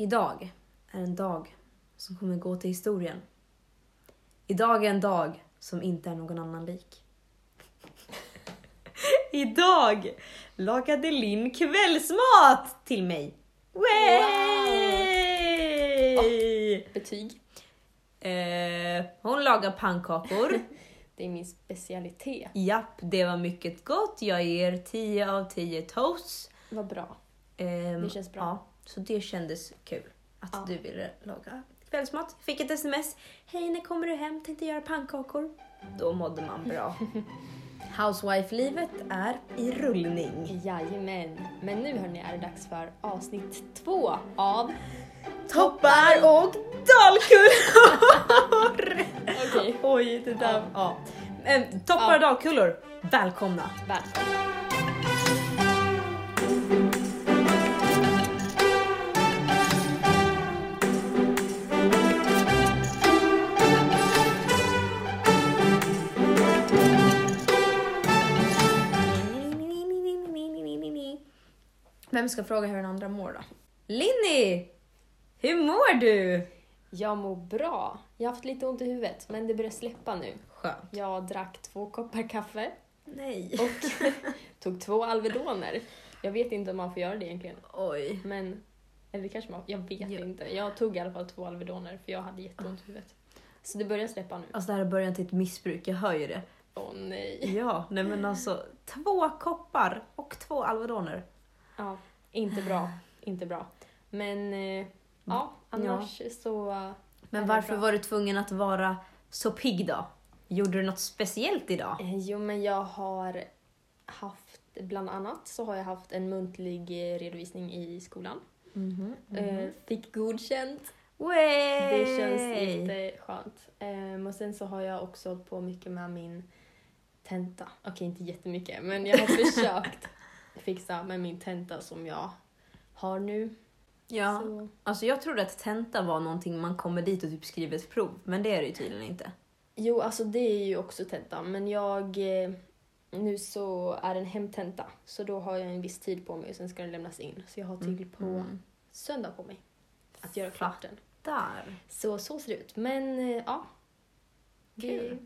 Idag är en dag som kommer gå till historien. Idag är en dag som inte är någon annan lik. Idag lagade Linn kvällsmat till mig. Way! Betyg. Eh, hon lagar pannkakor. Det är min specialitet. Japp, det var mycket gott. Jag ger 10 av 10 toasts. Vad bra. Ehm, Det känns bra. Ja, så det kändes kul att Ja. du ville laga kvällsmat. Fick ett sms. Hej, när kommer du hem? Tänkte göra pannkakor. Då mådde man bra. Housewife-livet är i rullning. Jajamän. Men nu hörni är det dags för avsnitt två av... Toppar och dalkullor! Okej. Oj, det där... Ja. Ehm, toppar Ja. och dalkullor, välkomna! Välkommen. Vem ska fråga hur den andra mår då? Linny! Hur mår du? Jag mår bra. Jag har haft lite ont i huvudet, men det börjar släppa nu. Skönt. Jag drack två koppar kaffe Nej. och tog två Alvedoner. Jag vet inte om man får göra det egentligen, Oj. men... Eller det kanske man... Jag vet Ja. inte. Jag tog i alla fall två Alvedoner för jag hade jätteont i huvudet. Så det börjar släppa nu. Alltså det här är början till ett missbruk, jag hör ju det. Åh nej. Ja, nej men alltså två koppar och två Alvedoner. Ja, inte bra. Inte bra. Men eh, ja, annars så... Men varför var du tvungen att vara så pigg då? Gjorde du något speciellt idag? Eh, Jo, men jag har haft, bland annat så har jag haft en muntlig redovisning i skolan. Mhm. Eh, fick godkänt. Way! Det känns jätteskönt. Eh, och sen så har jag också hållit på mycket med min tenta. Okej, inte jättemycket, men jag har försökt fixa med min tenta som jag har nu. Ja, Så, alltså jag trodde att tenta var någonting man kommer dit och typ skriver ett prov, men det är det ju tydligen inte. jo, alltså det är ju också tenta, men jag... Eh, nu så är det en hemtenta, så då har jag en viss tid på mig och sen ska den lämnas in. Så jag har till på Mm. söndag på mig att göra klart den. Där. Så så ser det ut. Men eh, ja, det är Kul.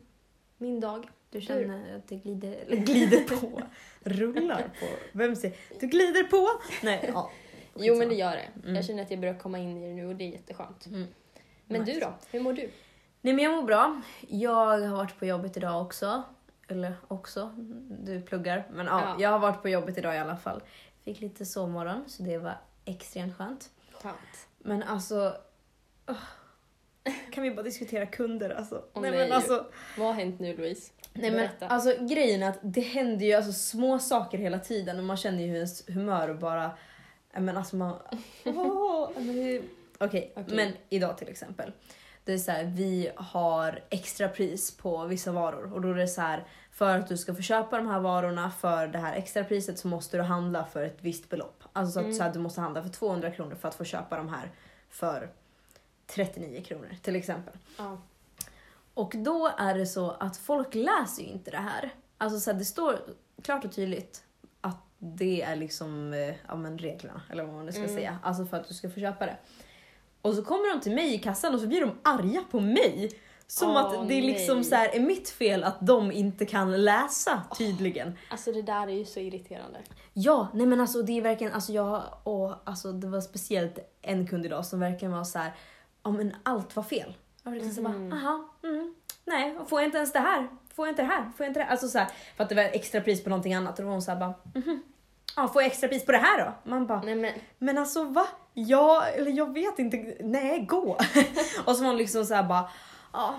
min dag. Du känner att det glider, glider på, rullar på. Vem säger du glider på? Nej, ja. Jo, men det gör det. Mm. Jag känner att jag börjar komma in i det nu och det är jätteskönt. Mm. Men Nice. du då? Hur mår du? Nej men jag mår bra. Jag har varit på jobbet idag också. Eller också, du pluggar. Men ja, Ja. jag har varit på jobbet idag i alla fall. Fick lite sovmorgon så det var extremt skönt. Skönt. Men alltså... åh. Kan vi bara diskutera kunder alltså? Åh, nej, men alltså, Vad har hänt nu Louise? nej men Berätta. alltså grejen är att det händer ju alltså små saker hela tiden och man känner ju hur ens humör bara... Men alltså man... det- Okej, Okej. men idag till exempel. Det är så här, vi har extra pris på vissa varor och då är det så här för att du ska få köpa de här varorna för det här extra priset så måste du handla för ett visst belopp. Alltså så att, Mm. så att du måste handla för 200 kronor för att få köpa de här för 39 kronor till exempel. Ja. Och då är det så att folk läser ju inte det här. Alltså så här, det står klart och tydligt att det är liksom eh, ja, men reglerna, eller vad man nu ska Mm. säga. Alltså för att du ska få köpa det. Och så kommer de till mig i kassan och så blir de arga på mig. Som Åh, att det är liksom nej. så här, är mitt fel att de inte kan läsa tydligen. Alltså det där är ju så irriterande. Ja, nej men alltså det är verkligen, alltså jag, och, alltså det var speciellt en kund idag som verkligen var så här, ja men allt var fel. Jag var liksom Mhm. så bara, aha, mm, nej, får jag inte ens det här? Får jag inte det här? Får jag inte det här? Alltså så här, för att det var extra pris på någonting annat och då var hon så här bara, mhm, ja får jag extra pris på det här då? Man bara, Nej men men alltså va? Ja, eller jag vet inte, nej gå! och så var hon liksom så här bara, ja,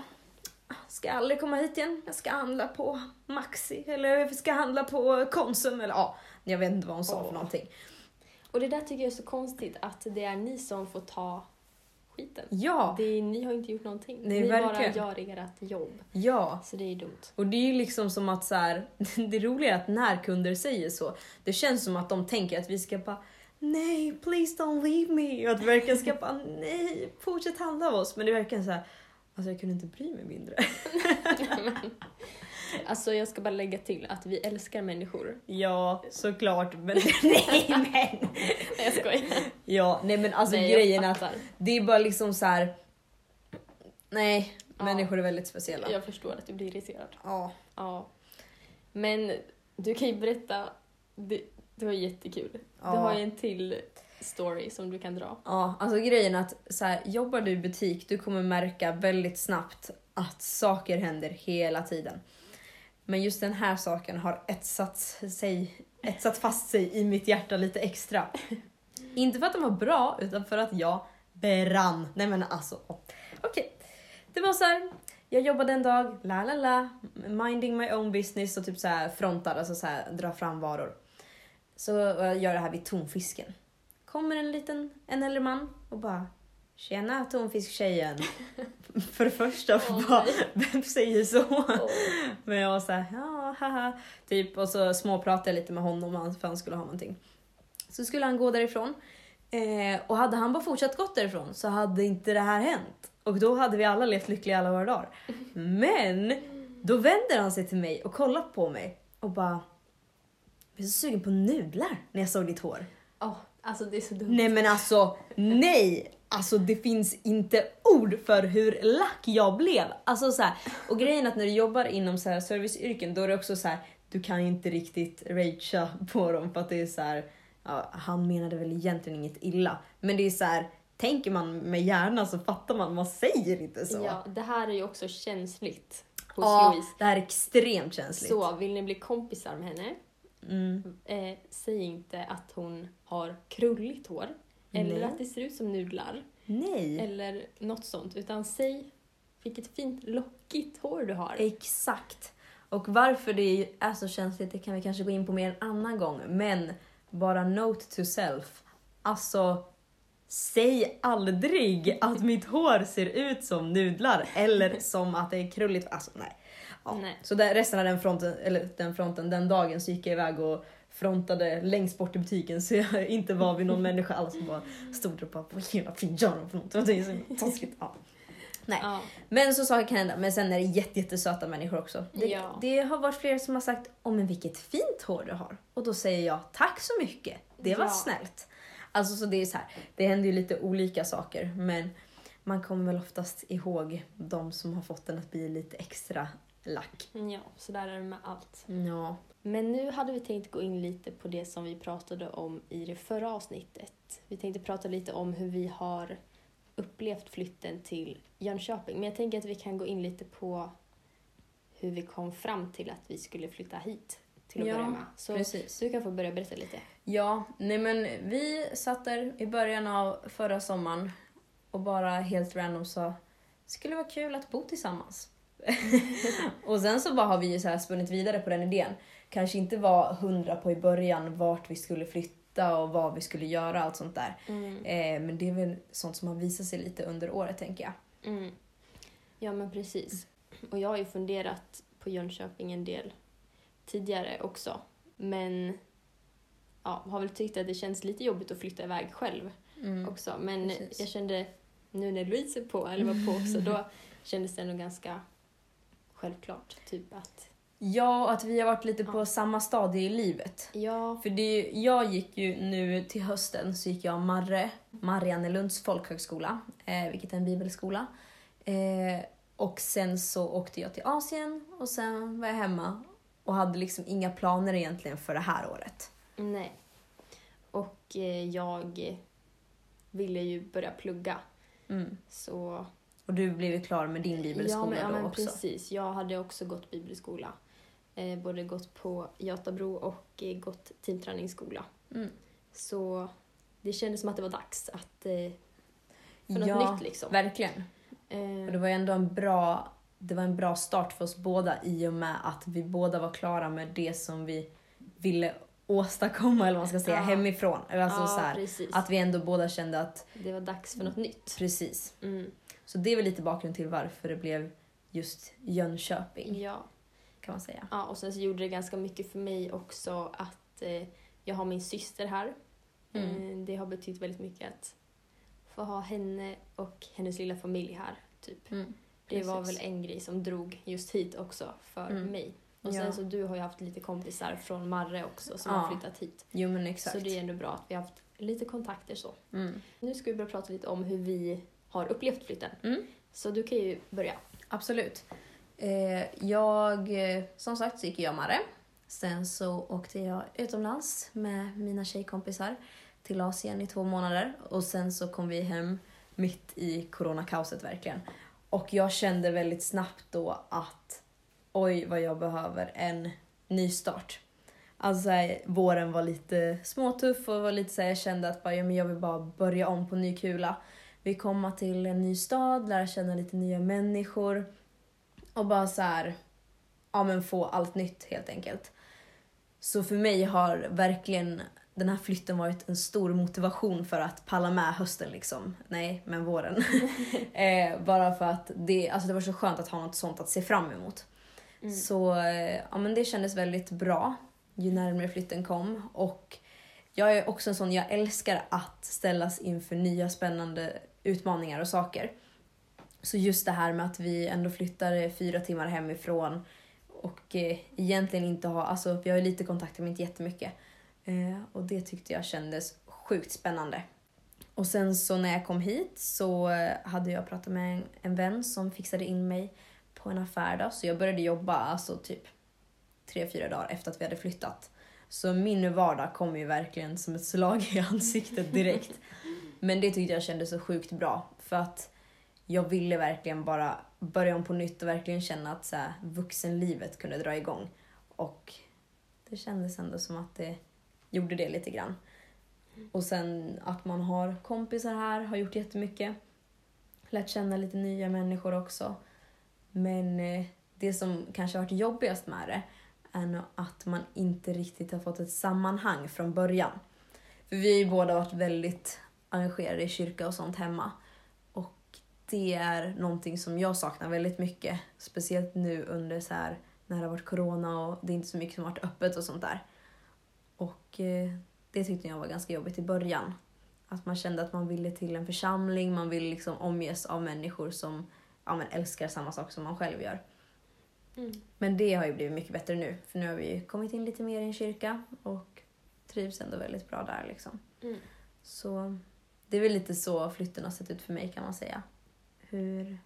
ska jag aldrig komma hit igen? Jag ska handla på Maxi eller jag ska handla på Konsum eller ja, jag vet inte vad hon sa för Åh. någonting. Och det där tycker jag är så konstigt att det är ni som får ta skiten. Ja, Det är, ni har inte gjort någonting. Nej, ni verkligen. bara gör ert jobb. ja. Så det är dumt. Och det är ju liksom som att så här, det roliga är att när kunder säger så, det känns som att de tänker att vi ska bara Nej, please don't leave me. Och att vi verkligen ska bara nej, fortsätt handla av oss. Men det verkligen så här, Alltså jag kunde inte bry mig mindre. Alltså jag ska bara lägga till att vi älskar människor. Ja, såklart. Men nej men. Jag skojar. Ja, nej men alltså Nej, grejen är att det är bara liksom så här. Nej, Ja. människor är väldigt speciella. Jag förstår att du blir irriterad. Ja. Ja. Men du kan ju berätta, det, det var jättekul. Ja. Du har ju en till story som du kan dra. Ja, alltså grejen är att så här, jobbar du i butik, du kommer märka väldigt snabbt att saker händer hela tiden. Men just den här saken har etsat, sig, etsat fast sig i mitt hjärta lite extra. Inte för att den var bra, utan för att jag brann. Nej men alltså, okej. Det var så här. jag jobbade en dag, la la la, minding my own business och typ så här frontar, alltså så här, dra fram varor. Så jag gör det här vid tonfisken. Kommer en liten, en äldre man och bara Tjena tonfisktjejen. För det första, Åh, bara, vem säger så? Åh. Men jag var såhär, ja haha. Typ, och så småpratade jag lite med honom för han skulle ha någonting. Så skulle han gå därifrån. Eh, och hade han bara fortsatt gått därifrån så hade inte det här hänt. Och då hade vi alla levt lyckliga alla våra dagar. Men då vänder han sig till mig och kollar på mig och bara Jag är så sugen på nudlar när jag såg ditt hår. Åh, alltså det är så dumt. Nej men alltså, nej! Alltså det finns inte ord för hur lack jag blev. Alltså så här, och grejen är att när du jobbar inom så här serviceyrken då är det också så här, du kan ju inte riktigt ragea på dem för att det är så här, ja, han menade väl egentligen inget illa. Men det är så här, tänker man med hjärnan så fattar man, man säger inte så. Ja, det här är ju också känsligt hos Ja, Louise. det här är extremt känsligt. Så vill ni bli kompisar med henne, Mm. eh, säg inte att hon har krulligt hår. Eller Nej. att det ser ut som nudlar. Nej. Eller något sånt. Utan säg vilket fint lockigt hår du har. Exakt. Och varför det är så känsligt det kan vi kanske gå in på mer en annan gång. Men bara note to self. Alltså, säg aldrig att mitt hår ser ut som nudlar eller som att det är krulligt. Alltså nej. Ja. Så där, resten av den fronten, eller den fronten, den dagen så gick jag iväg och frontade längst bort i butiken så jag inte var vid någon människa alls som bara stod och bara vad jävla fint gör de för något? Det är så taskigt. Ja. Nej. Ja. Men så saker kan hända. Men sen är det jätte, jättesöta människor också. Det, Ja. det har varit flera som har sagt Åh men vilket fint hår du har. Och då säger jag tack så mycket. Det var Ja. snällt. Alltså så det är så här. Det händer ju lite olika saker men man kommer väl oftast ihåg de som har fått den att bli lite extra lack. ja, så där är det med allt. Ja. Men nu hade vi tänkt gå in lite på det som vi pratade om i det förra avsnittet. Vi tänkte prata lite om hur vi har upplevt flytten till Jönköping. Men jag tänker att vi kan gå in lite på hur vi kom fram till att vi skulle flytta hit till att Ja, börja med. Så precis. du kan få börja berätta lite. Ja, nej men vi satt där i början av förra sommaren och bara helt random sa skulle vara kul att bo tillsammans. och sen så bara har vi ju så här spunnit vidare på den idén. Kanske inte var hundra på i början vart vi skulle flytta och vad vi skulle göra allt sånt där. Eh, men det är väl sånt som har visat sig lite under året tänker jag. Mm. Ja, men precis. Och jag har ju funderat på Jönköping en del tidigare också. Men ja, har väl tyckt att det känns lite jobbigt att flytta iväg själv Mm. också. Men Precis. jag kände nu när Louise är på, eller var på också, då kändes det ändå ganska självklart. Typ att, Ja, och att vi har varit lite på Ja. samma stadie i livet. ja, För det, jag gick ju nu till hösten så gick jag Marre, Mariannelunds folkhögskola, eh, vilket är en bibelskola. Eh, och sen så åkte jag till Asien och sen var jag hemma och hade liksom inga planer egentligen för det här året. nej. Och eh, jag ville ju börja plugga. Mm. Så Och du blev ju klar med din ja, bibelskola men, ja, då men också. precis. Jag hade också gått bibelskola. Eh, både gått på Götabro och eh, gått teamträningsskola. Mm. Så det kändes som att det var dags att eh, för något Ja, nytt liksom. verkligen. Eh, Och det var ju ändå en bra, det var en bra start för oss båda i och med att vi båda var klara med det som vi ville åstadkomma, eller vad man ska säga, Ja. hemifrån. Alltså ja, så här, att vi ändå båda kände att Det var dags för något nytt. precis. Mm. Så det är väl lite bakgrund till varför det blev just Jönköping, Ja. kan man säga. ja, och sen så gjorde det ganska mycket för mig också att eh, jag har min syster här. Mm. Eh, det har betytt väldigt mycket att få ha henne och hennes lilla familj här. Typ. Mm. Det var väl en grej som drog just hit också för Mm. mig. Och sen Ja. så du har ju haft lite kompisar från Marre också som Ja. har flyttat hit. Jo men exakt. Så det är ändå bra att vi har haft lite kontakter så. mm. Nu ska vi börja prata lite om hur vi har upplevt flytten. Mm. Så du kan ju börja. Absolut. Eh, jag, eh, som sagt så gick jag Mare. Sen så åkte jag utomlands med mina tjejkompisar till Asien i två månader och sen så kom vi hem mitt i coronakaoset verkligen. Och jag kände väldigt snabbt då att oj vad jag behöver en ny start. Alltså så här, våren var lite småtuff och var lite så här, jag kände att bara, ja, men jag vill bara börja om på ny kula. Vi komma till en ny stad, lära känna lite nya människor och bara så här, ja men få allt nytt helt enkelt. Så för mig har verkligen den här flytten varit en stor motivation för att palla med hösten liksom. Nej, men våren. eh, bara för att det, alltså det var så skönt att ha något sånt att se fram emot. Mm. Så eh, ja, men det kändes väldigt bra ju närmare flytten kom. Och jag är också en sån, jag älskar att ställas inför nya spännande utmaningar och saker. Så just det här med att vi ändå flyttar eh, fyra timmar hemifrån och eh, egentligen inte har, alltså vi har ju lite kontakter men inte jättemycket. Eh, och det tyckte jag kändes sjukt spännande. Och sen så när jag kom hit så eh, hade jag pratat med en, en vän som fixade in mig på en affär då, så jag började jobba alltså typ tre, fyra dagar efter att vi hade flyttat. Så min vardag kom ju verkligen som ett slag i ansiktet direkt. Men det tyckte jag kändes så sjukt bra för att jag ville verkligen bara börja om på nytt och verkligen känna att så här, vuxenlivet kunde dra igång. Och det kändes ändå som att det gjorde det lite grann. Och sen att man har kompisar här har gjort jättemycket. Lärt känna lite nya människor också. Men eh, det som kanske har varit jobbigast med det är nog att man inte riktigt har fått ett sammanhang från början. För vi har ju båda varit väldigt engagerade i kyrka och sånt hemma. Och det är någonting som jag saknar väldigt mycket. Speciellt nu under så här när det har varit corona och det är inte så mycket som har varit öppet och sånt där. Och eh, det tyckte jag var ganska jobbigt i början. Att man kände att man ville till en församling, man ville liksom omges av människor som ja, men älskar samma sak som man själv gör. Mm. Men det har ju blivit mycket bättre nu, för nu har vi kommit in lite mer i en kyrka och trivs ändå väldigt bra där liksom. Mm. Så det är väl lite så flytten har sett ut för mig kan man säga. Hur,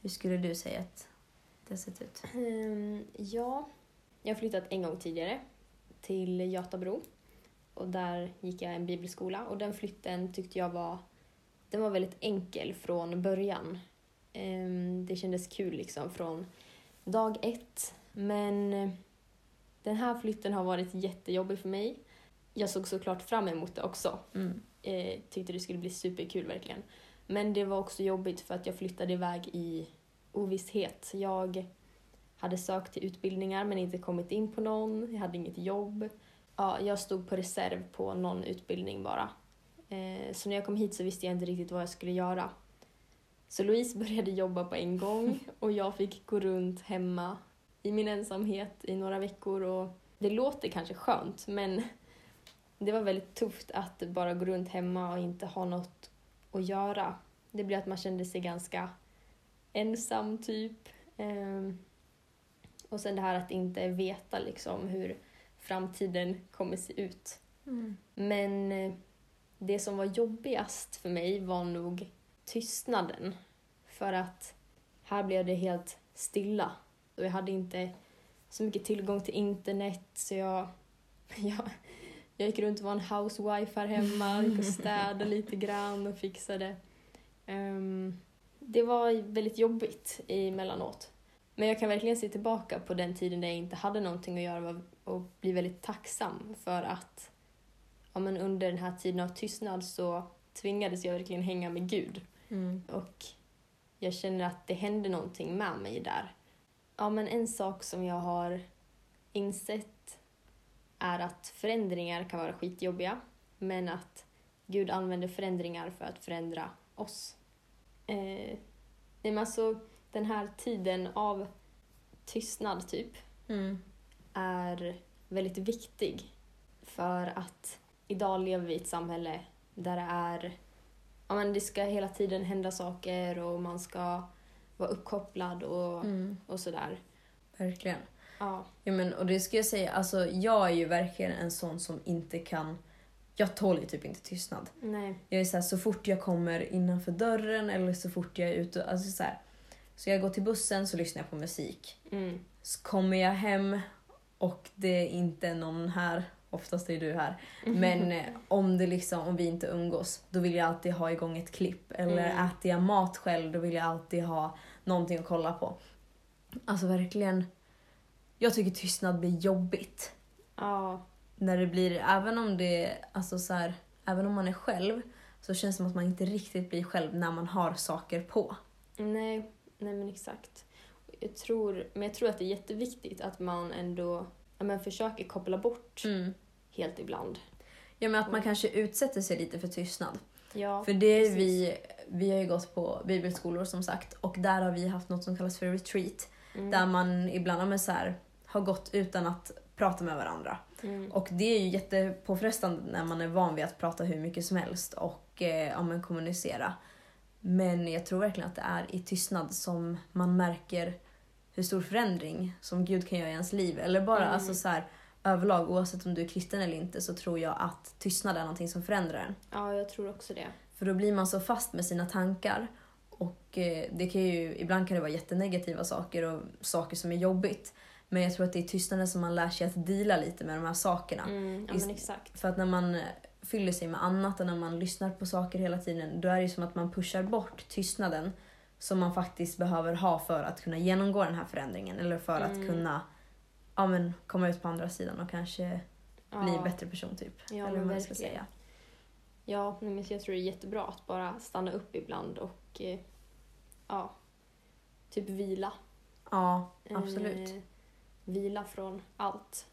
hur skulle du säga att det har sett ut? Ehm, ja, jag har flyttat en gång tidigare till Götabro. Och där gick jag en bibelskola och den flytten tyckte jag var, den var väldigt enkel från början. Ehm, det kändes kul liksom från dag ett. Men eh, den här flytten har varit jättejobbig för mig. Jag såg såklart fram emot det också. Mm. Eh, tyckte det skulle bli superkul verkligen. Men det var också jobbigt för att jag flyttade iväg i ovisshet. Jag hade sökt till utbildningar men inte kommit in på någon. Jag hade inget jobb. Ja, jag stod på reserv på någon utbildning bara. Eh, så när jag kom hit så visste jag inte riktigt vad jag skulle göra. Så Louise började jobba på en gång och jag fick gå runt hemma i min ensamhet i några veckor. Och det låter kanske skönt men det var väldigt tufft att bara gå runt hemma och inte ha något att göra. Det blev att man kände sig ganska ensam typ. Ehm, och sen det här att inte veta liksom hur framtiden kommer se ut. Mm. Men eh, det som var jobbigast för mig var nog tystnaden. För att här blev det helt stilla. Och jag hade inte så mycket tillgång till internet så jag, jag, jag gick runt och var en housewife här hemma, gick och städade lite grann och fixade. Ehm, det var väldigt jobbigt emellanåt. Men jag kan verkligen se tillbaka på den tiden där jag inte hade någonting att göra och bli väldigt tacksam för att ja, men under den här tiden av tystnad så tvingades jag verkligen hänga med Gud. Mm. Och jag känner att det hände någonting med mig där. Ja, men en sak som jag har insett är att förändringar kan vara skitjobbiga, men att Gud använder förändringar för att förändra oss. Eh, men alltså, den här tiden av tystnad, typ, Mm. är väldigt viktig. För att idag lever vi i ett samhälle där det är... Ja, men det ska hela tiden hända saker och man ska vara uppkopplad och, Mm. och sådär. Verkligen. Ja. Ja, men, och det ska jag säga, alltså jag är ju verkligen en sån som inte kan... Jag tål ju typ inte tystnad. Nej. Jag är så, här, så fort jag kommer innanför dörren eller så fort jag är ute, alltså så här. Så jag går till bussen så lyssnar jag på musik. Mm. Så kommer jag hem och det är inte någon här, oftast är du här, men eh, om, det liksom, om vi inte umgås då vill jag alltid ha igång ett klipp. Eller Mm. äter jag mat själv då vill jag alltid ha någonting att kolla på. Alltså verkligen, jag tycker tystnad blir jobbigt. Ja. När det blir, även om det, alltså så här, även om man är själv så känns det som att man inte riktigt blir själv när man har saker på. Nej, nej men exakt. Jag tror, men jag tror att det är jätteviktigt att man ändå ja, men försöker koppla bort helt ibland. Ja men att man kanske utsätter sig lite för tystnad. Ja, För det är precis. vi, vi har ju gått på bibelskolor som sagt och där har vi haft något som kallas för retreat. Mm. Där man ibland men så här, har gått utan att prata med varandra. Mm. Och det är ju jättepåfrestande när man är van vid att prata hur mycket som helst och eh, ja, men kommunicera. Men jag tror verkligen att det är i tystnad som man märker hur stor förändring som Gud kan göra i ens liv. Eller bara Mm. alltså så här, överlag, oavsett om du är kristen eller inte, så tror jag att tystnad är någonting som förändrar en. Ja, jag tror också det. För då blir man så fast med sina tankar. Och eh, det kan ju, ibland kan det vara jättenegativa saker och saker som är jobbigt. Men jag tror att det är tystnaden som man lär sig att dela lite med de här sakerna. Mm, ja, men exakt. För att när man eh, fyller sig med annat och när man lyssnar på saker hela tiden, då är det ju som att man pushar bort tystnaden som man faktiskt behöver ha för att kunna genomgå den här förändringen. Eller för att Mm. kunna ja, men, komma ut på andra sidan och kanske Ja. bli en bättre person typ. Ja, eller man ska säga. Ja, men jag tror det är jättebra att bara stanna upp ibland och eh, ja, typ vila. Ja, absolut. Eh, vila från allt.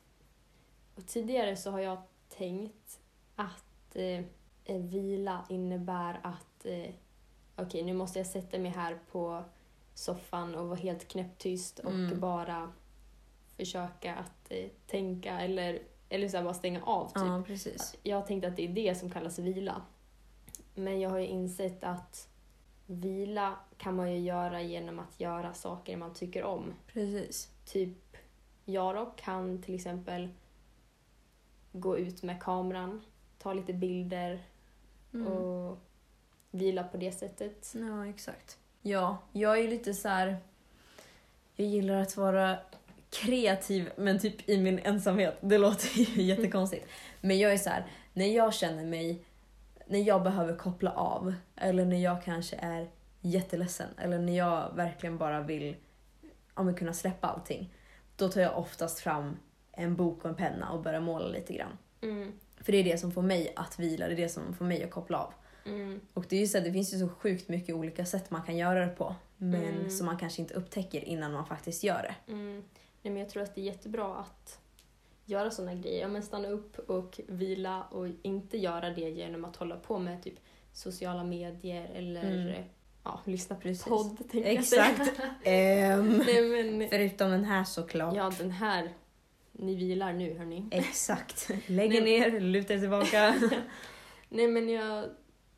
Och tidigare så har jag tänkt att eh, eh, vila innebär att eh, okej, nu måste jag sätta mig här på soffan och vara helt knäpptyst och Mm. bara försöka att eh, tänka eller, eller så bara stänga av. Typ. Ja, precis. Jag har tänkt att det är det som kallas vila. Men jag har ju insett att vila kan man ju göra genom att göra saker man tycker om. Precis. Typ, jag då kan till exempel gå ut med kameran, ta lite bilder Mm. och vila på det sättet. Ja, exakt. Ja, jag är lite så här. Jag gillar att vara kreativ, men typ i min ensamhet. Det låter ju jättekonstigt. Men jag är så här, när jag känner mig, när jag behöver koppla av, eller när jag kanske är jätteledsen, eller när jag verkligen bara vill ja, men kunna släppa allting. Då tar jag oftast fram en bok och en penna och börjar måla lite grann. Mm, För det är det som får mig att vila, det är det som får mig att koppla av. mm, Och det, är ju så, här, det finns ju så sjukt mycket olika sätt man kan göra det på. Men Mm. som man kanske inte upptäcker innan man faktiskt gör det. mm. Nej, men jag tror att det är jättebra att göra sådana grejer. Ja, men stanna upp och vila och inte göra det genom att hålla på med typ sociala medier eller Mm. Ja, lyssna Precis. podd. tänkte jag Exakt. säga. Ehm, Nej, men, förutom den här såklart. ja, den här. Ni vilar nu, hörni. Exakt. Lägger Nej. ner, lutar tillbaka. Nej, men jag,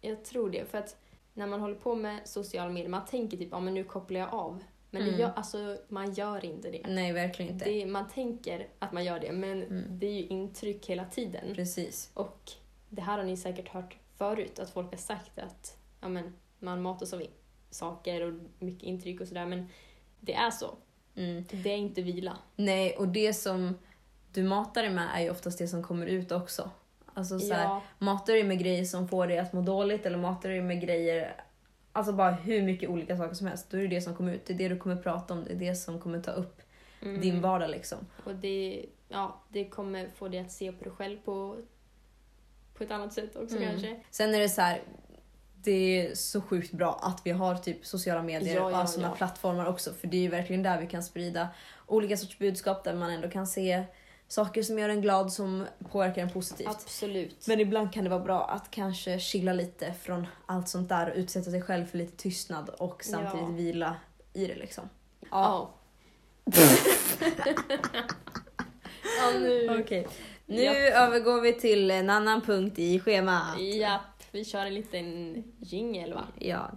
jag tror det. För att när man håller på med sociala medier, man tänker typ ja men nu kopplar jag av. Men Mm. gör, alltså, man gör inte det. Nej, verkligen inte. det. Man tänker att man gör det, men Mm. det är ju intryck hela tiden. Precis. Och det här har ni säkert hört förut, att folk har sagt att ja, men, man matas av saker och mycket intryck och sådär, men det är så. Mm. Det är inte vila. Nej, och det som du matar dig med är ju oftast det som kommer ut också. Alltså så här, Ja, matar du dig med grejer som får dig att må dåligt eller matar du dig med grejer, alltså bara hur mycket olika saker som helst, då är det det som kommer ut. Det är det du kommer prata om, det är det som kommer ta upp mm. din vardag liksom. Och det, ja, det kommer få dig att se på dig själv på, på ett annat sätt också Mm. kanske. Sen är det så här, det är så sjukt bra att vi har typ sociala medier Ja, ja, och sådana ja. plattformar också. För det är ju verkligen där vi kan sprida olika sorts budskap där man ändå kan se saker som gör en glad som påverkar en positivt. Absolut. Men ibland kan det vara bra att kanske chilla lite från allt sånt där och utsätta sig själv för lite tystnad och samtidigt Ja. vila i det liksom. Ja. ja, nu. Okej. Nu Japp. övergår vi till en annan punkt i schemat. Japp, vi kör en liten jingel va? Ja.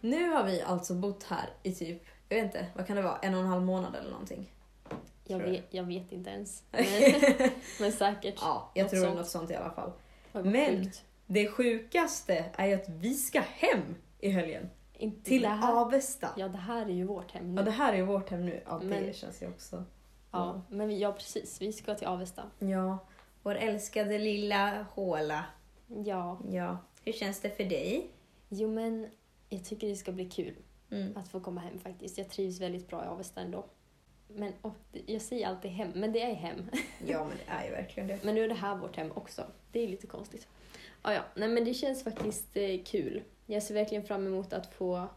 Nu har vi alltså bott här i typ, jag vet inte, vad kan det vara, en och en halv månad eller någonting. Jag vet, jag vet inte ens. Men, men säkert. Ja, jag Något tror sånt. något sånt i alla fall. Men- sjukt. Det sjukaste är att vi ska hem i helgen. Inte Till det här, Avesta. Ja, det här är ju vårt hem nu. Ja, det här är ju vårt hem nu. Ja, det Men- känns ju också... Ja, men vi, ja, precis. Vi ska till Avesta. Ja, vår älskade lilla håla. Ja. Ja. Hur känns det för dig? Jo, men jag tycker det ska bli kul Mm. att få komma hem faktiskt. Jag trivs väldigt bra i Avesta ändå. Men jag säger alltid hem, men det är hem. Ja, men det är ju verkligen det. Men nu är det här vårt hem också. Det är lite konstigt. Ja, ja. Nej, men det känns faktiskt eh, kul. Jag ser verkligen fram emot att få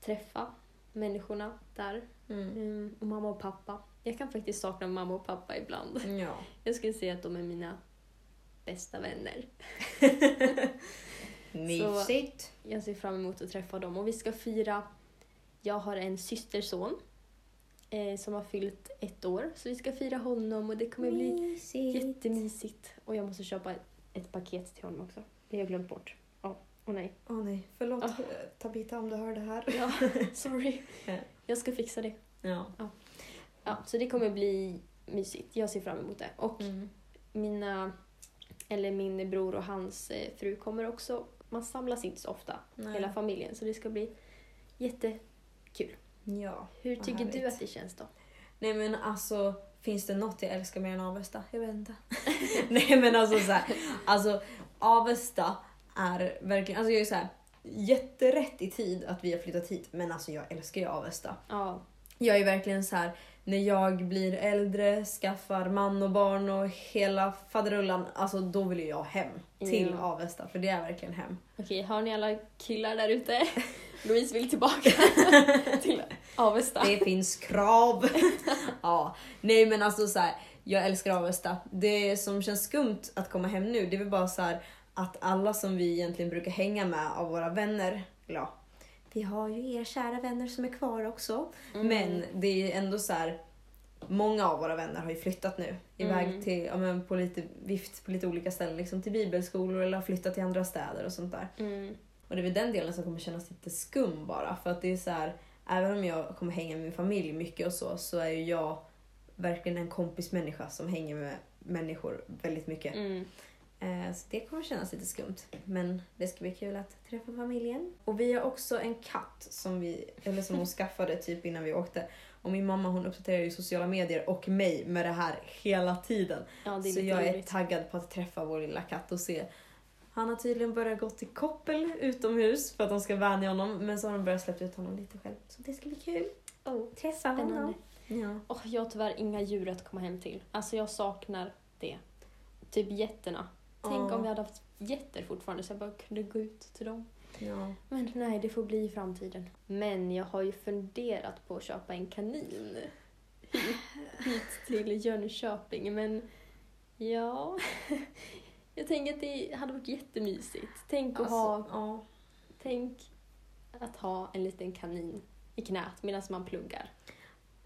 träffa människorna där. Mm. Mm, och mamma och pappa. Jag kan faktiskt sakna mamma och pappa ibland. Ja. Jag skulle säga att de är mina bästa vänner. Mysigt. Jag ser fram emot att träffa dem och vi ska fira... Jag har en systerson eh, som har fyllt ett år så vi ska fira honom och det kommer bli Mysigt. jättemysigt. Och jag måste köpa ett, paket till honom också. Det har jag glömt bort. Ja, åh nej. Åh nej, förlåt eh, Tabita om du hör det här. Ja, sorry. Ja. Jag ska fixa det. Ja. Ja, så det kommer bli mysigt. Jag ser fram emot det. Och Mm. mina, eller min bror och hans eh, fru kommer också. Man samlas inte så ofta, Nej. hela familjen, så det ska bli jättekul. Ja. Hur tycker du att det känns då? Nej men alltså, finns det något jag älskar mer än Avesta? Jag vet inte. Nej men alltså så här, alltså Avesta är verkligen, alltså jag är så här, jätterätt i tid att vi har flyttat hit men alltså jag älskar ju Avesta. Ja, Jag är verkligen så här när jag blir äldre, skaffar man och barn och hela faderullan, alltså då vill jag hem till Ja. Avesta för det är verkligen hem. okej, har ni alla killar där ute? Louise vill tillbaka till Avesta. Det finns krav. ja, nej men alltså så här, jag älskar Avesta. Det som känns skumt att komma hem nu, det är väl bara så här att alla som vi egentligen brukar hänga med av våra vänner, eller ja, vi har ju er kära vänner som är kvar också. Mm. Men det är ändå så här. Många av våra vänner har ju flyttat nu. Iväg Mm. till, ja, men på lite vift på lite olika ställen. Liksom till bibelskolor eller har flyttat till andra städer och sånt där. Mm. Och det är väl den delen som kommer kännas lite skum bara. För att det är så här, även om jag kommer hänga med min familj mycket och så, så är ju jag verkligen en kompismänniska som hänger med människor väldigt mycket. Mm. Eh, Så det kommer kännas lite skumt. Men det ska bli kul att träffa familjen. Och vi har också en katt som, vi, eller som hon skaffade typ innan vi åkte. Och min mamma hon uppdaterar ju sociala medier och mig med det här hela tiden. Ja, Så jag är taggad på att träffa vår lilla katt och se. Han har tydligen börjat gå till koppel utomhus för att de ska vänja honom. Men så har de börjat släppa ut honom lite själv. Så det ska bli kul. Oh, Träffa spännande. honom. Ja. Åh, jag har tyvärr inga djur att komma hem till. Alltså jag saknar det. Typ getterna. Tänk om vi hade haft getter fortfarande så jag bara kunde gå ut till dem. ja. Men nej, det får bli i framtiden. Men jag har ju funderat på att köpa en kanin hit, hit till Jönköping. Men ja, jag tänker att det hade varit jättemysigt. Tänk att, ha, Alltså, ja. tänk att ha en liten kanin i knät medan man pluggar.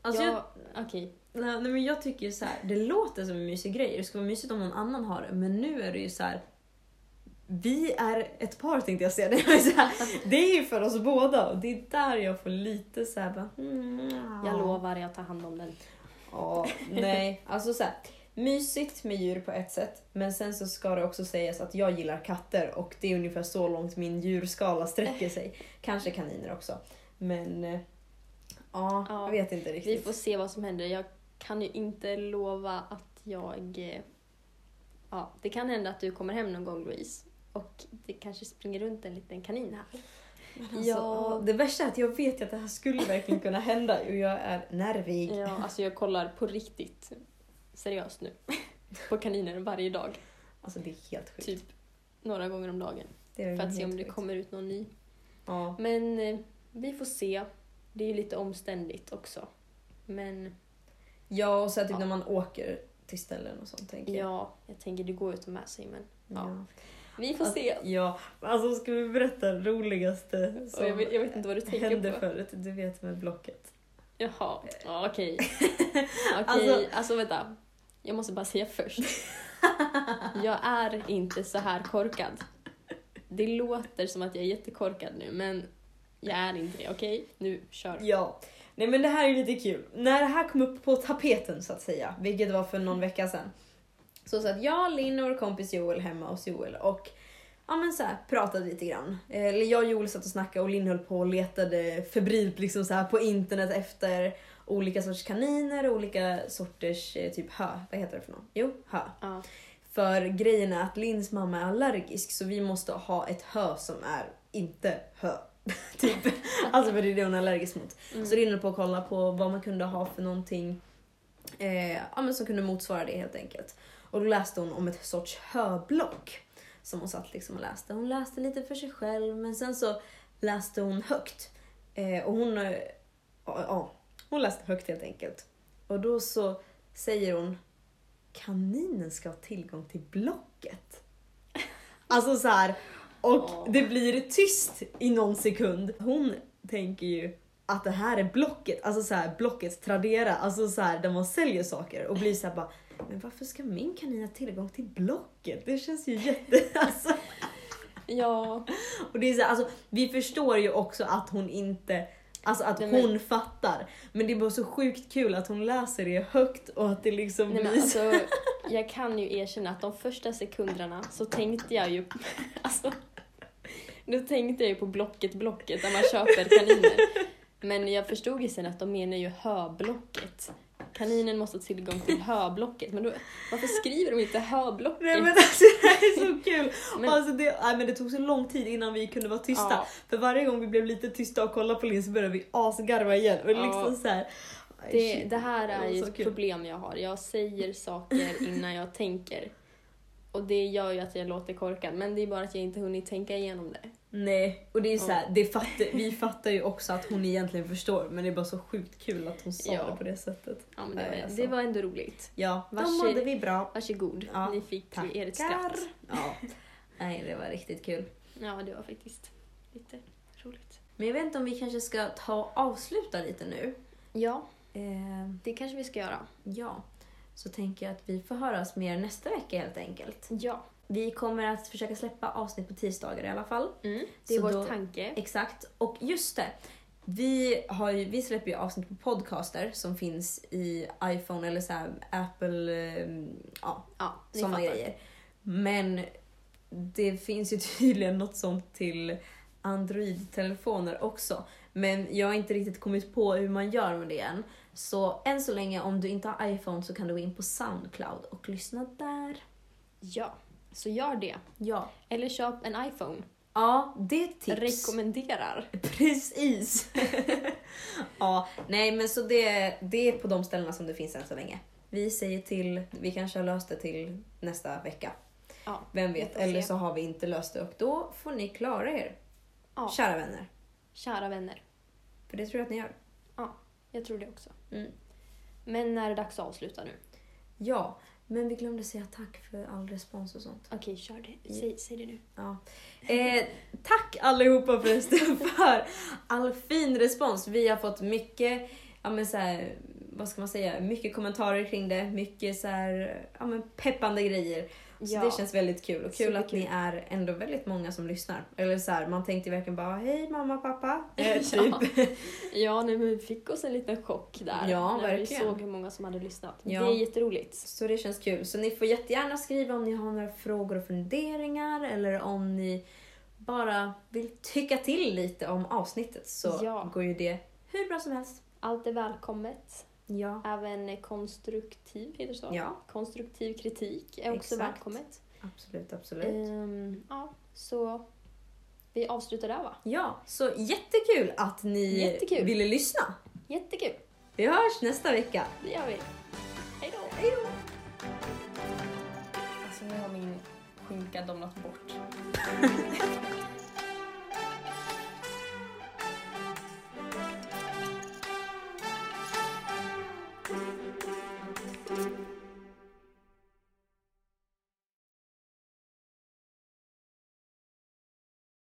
Alltså jag, jag, Okej, nej, men jag tycker ju så här, det låter som en mysig grej. Det skulle vara mysigt om någon annan har det. Men nu är det ju så här. Vi är ett par tänkte jag säga. Det är, så här, det är ju för oss båda och det är där jag får lite så här, bara, mm, ja. jag lovar jag tar hand om den. Ja, nej. Alltså så här, mysigt med djur på ett sätt. Men sen så ska det också sägas att jag gillar katter och det är ungefär så långt min djurskala sträcker sig. Kanske kaniner också. Men eh, ja, Ja, jag vet inte Vi riktigt. får se vad som händer. Jag kan ju inte lova att jag... Ja, det kan hända att du kommer hem någon gång Louise och det kanske springer runt en liten kanin här. Alltså, Ja. Det värsta är att jag vet att det här skulle verkligen kunna hända och jag är nervig. Ja, alltså jag kollar på riktigt seriöst nu på kaniner varje dag. Alltså det är helt sjukt. Typ några gånger om dagen. För att se om det sjukt. kommer ut någon ny. Ja. Men eh, vi får se. Det är ju lite omständigt också. Men ja, och så typ Ja. när man åker till ställen och sånt tänker jag. ja, jag tänker det går ju att ta med sig men ja. Ja. vi får se. Ja, alltså ska vi berätta det roligaste som jag, vet, jag vet inte vad du tänker hände på. förut? Du vet med Blocket. Jaha, ja, okej. Okej, Alltså- alltså... vänta. Jag måste bara säga först. Jag är inte så här korkad. Det låter som att jag är jättekorkad nu men Jag är inte det, okej? Nu, kör. Ja. Nej men det här är lite kul. När det här kom upp på tapeten så att säga, vilket var för någon vecka sedan. Så satt jag, Linn och vår kompis Joel hemma hos Joel och ja men så här, pratade lite grann. Eh, Eller jag och Joel satt och snackade och Linn höll på och letade febrilt liksom så här på internet efter olika sorters kaniner och olika sorters eh, typ hö. Vad heter det för något? Jo, hö. Ja. För grejen är att Linns mamma är allergisk så vi måste ha ett hö som är inte hö. typ. Alltså för det är det hon är allergisk mot. Mm. Så rinner på att kolla på vad man kunde ha för någonting eh, ja, men som kunde motsvara det helt enkelt. Och då läste hon om ett sorts höblock som hon satt liksom och läste. Hon läste lite för sig själv men sen så läste hon högt. Eh, och hon, ja, ja, hon läste högt helt enkelt. Och då så säger hon kaninen ska ha tillgång till blocket. Alltså så här, och det blir tyst i någon sekund. Hon tänker ju att det här är Blocket, alltså så här, Blocket Tradera, alltså så här, där man säljer saker och blir så här bara men varför ska min kanin ha tillgång till Blocket? Det känns ju jätte... Alltså. Ja, Och det är så här, alltså, vi förstår ju också att hon inte Alltså att Nej, men- hon fattar. Men det är bara så sjukt kul att hon läser det högt och att det liksom nej men blir alltså jag kan ju erkänna att de första sekunderna så tänkte jag ju alltså då tänkte jag ju på Blocket Blocket där man köper kaniner. Men jag förstod ju sen att de menar ju höblocket. Kaninen måste ha tillgång till höblocket. Men då, varför skriver de inte höblocket? Nej men alltså det här är så kul! Men- Alltså det, nej, men det tog så lång tid innan vi kunde vara tysta. Ja. För varje gång vi blev lite tysta och kollade på Linn så började vi asgarva igen. Och Ja. liksom så här, Det, det här är ju ett problem jag har. Jag säger saker innan jag tänker. Och det gör ju att jag låter korkad. Men det är bara att jag inte hunnit tänka igenom det. Nej, och det är så här, det fattar, vi fattar ju också att hon egentligen förstår men det är bara så sjukt kul att hon sa Ja. det på det sättet. Ja, men det, var, alltså. det var ändå roligt. Ja, då Varsågod. mådde vi bra. Varsågod, Ja, ni fick tackar. ert skratt. Ja. Nej, det var riktigt kul. Ja, det var faktiskt lite roligt. Men jag vet inte om vi kanske ska ta och avsluta lite nu. Ja, Eh, det kanske vi ska göra. ja, så tänker jag att vi får höras mer nästa vecka helt enkelt. Ja, Vi kommer att försöka släppa avsnitt på tisdagar i alla fall. mm, det är Så vår då- tanke. Exakt. Och just det. Vi, har ju, vi släpper ju avsnitt på podcaster som finns i iPhone eller så här Apple, eh, ja, Ja, sådana grejer. Men det finns ju tydligen något sånt till Android-telefoner också. Men jag har inte riktigt kommit på hur man gör med det än. Så än så länge, om du inte har iPhone så kan du gå in på Soundcloud och lyssna där. Ja, så gör det. Ja, Eller köp en iPhone. ja det är ett tips. Rekommenderar. Precis! ja, nej men så det, det är på de ställena som det finns än så länge. Vi säger till, vi kanske har löst det till nästa vecka. Ja, Vem vet, eller så har vi inte löst det och då får ni klara er. ja. Kära vänner. kära vänner. För det tror jag att ni gör. Jag tror det också. Mm. Men när är det dags att avsluta nu? Ja, men vi glömde säga tack för all respons och sånt. Okej, kör det. Säg, säg det nu. Ja. Eh, tack allihopa förresten för all fin respons. Vi har fått mycket, ja men så här, vad ska man säga, mycket kommentarer kring det, mycket så här, ja men peppande grejer. Så Ja. det känns väldigt kul och kul att ni är ändå väldigt många som lyssnar. Eller så här, man tänkte verkligen bara hej mamma, pappa. Eh, Ja. typ. Ja, nej, men vi fick oss en liten chock där. Ja, när vi verkligen. såg hur många som hade lyssnat. Ja. Det är jätteroligt. Så det känns kul. Så ni får jättegärna skriva om ni har några frågor och funderingar eller om ni bara vill tycka till lite om avsnittet så Ja. går ju det hur bra som helst. Allt är välkommet. Ja, Även konstruktiv, heter det så? Ja. Konstruktiv kritik är också Exakt. välkommet. absolut, absolut. Ehm, ja, så vi avslutar där va? Ja, så jättekul att ni Jättekul. ville lyssna. Jättekul, Vi hörs nästa vecka. det gör vi. Hej då! Hej då! Alltså nu har min skinka domnat bort.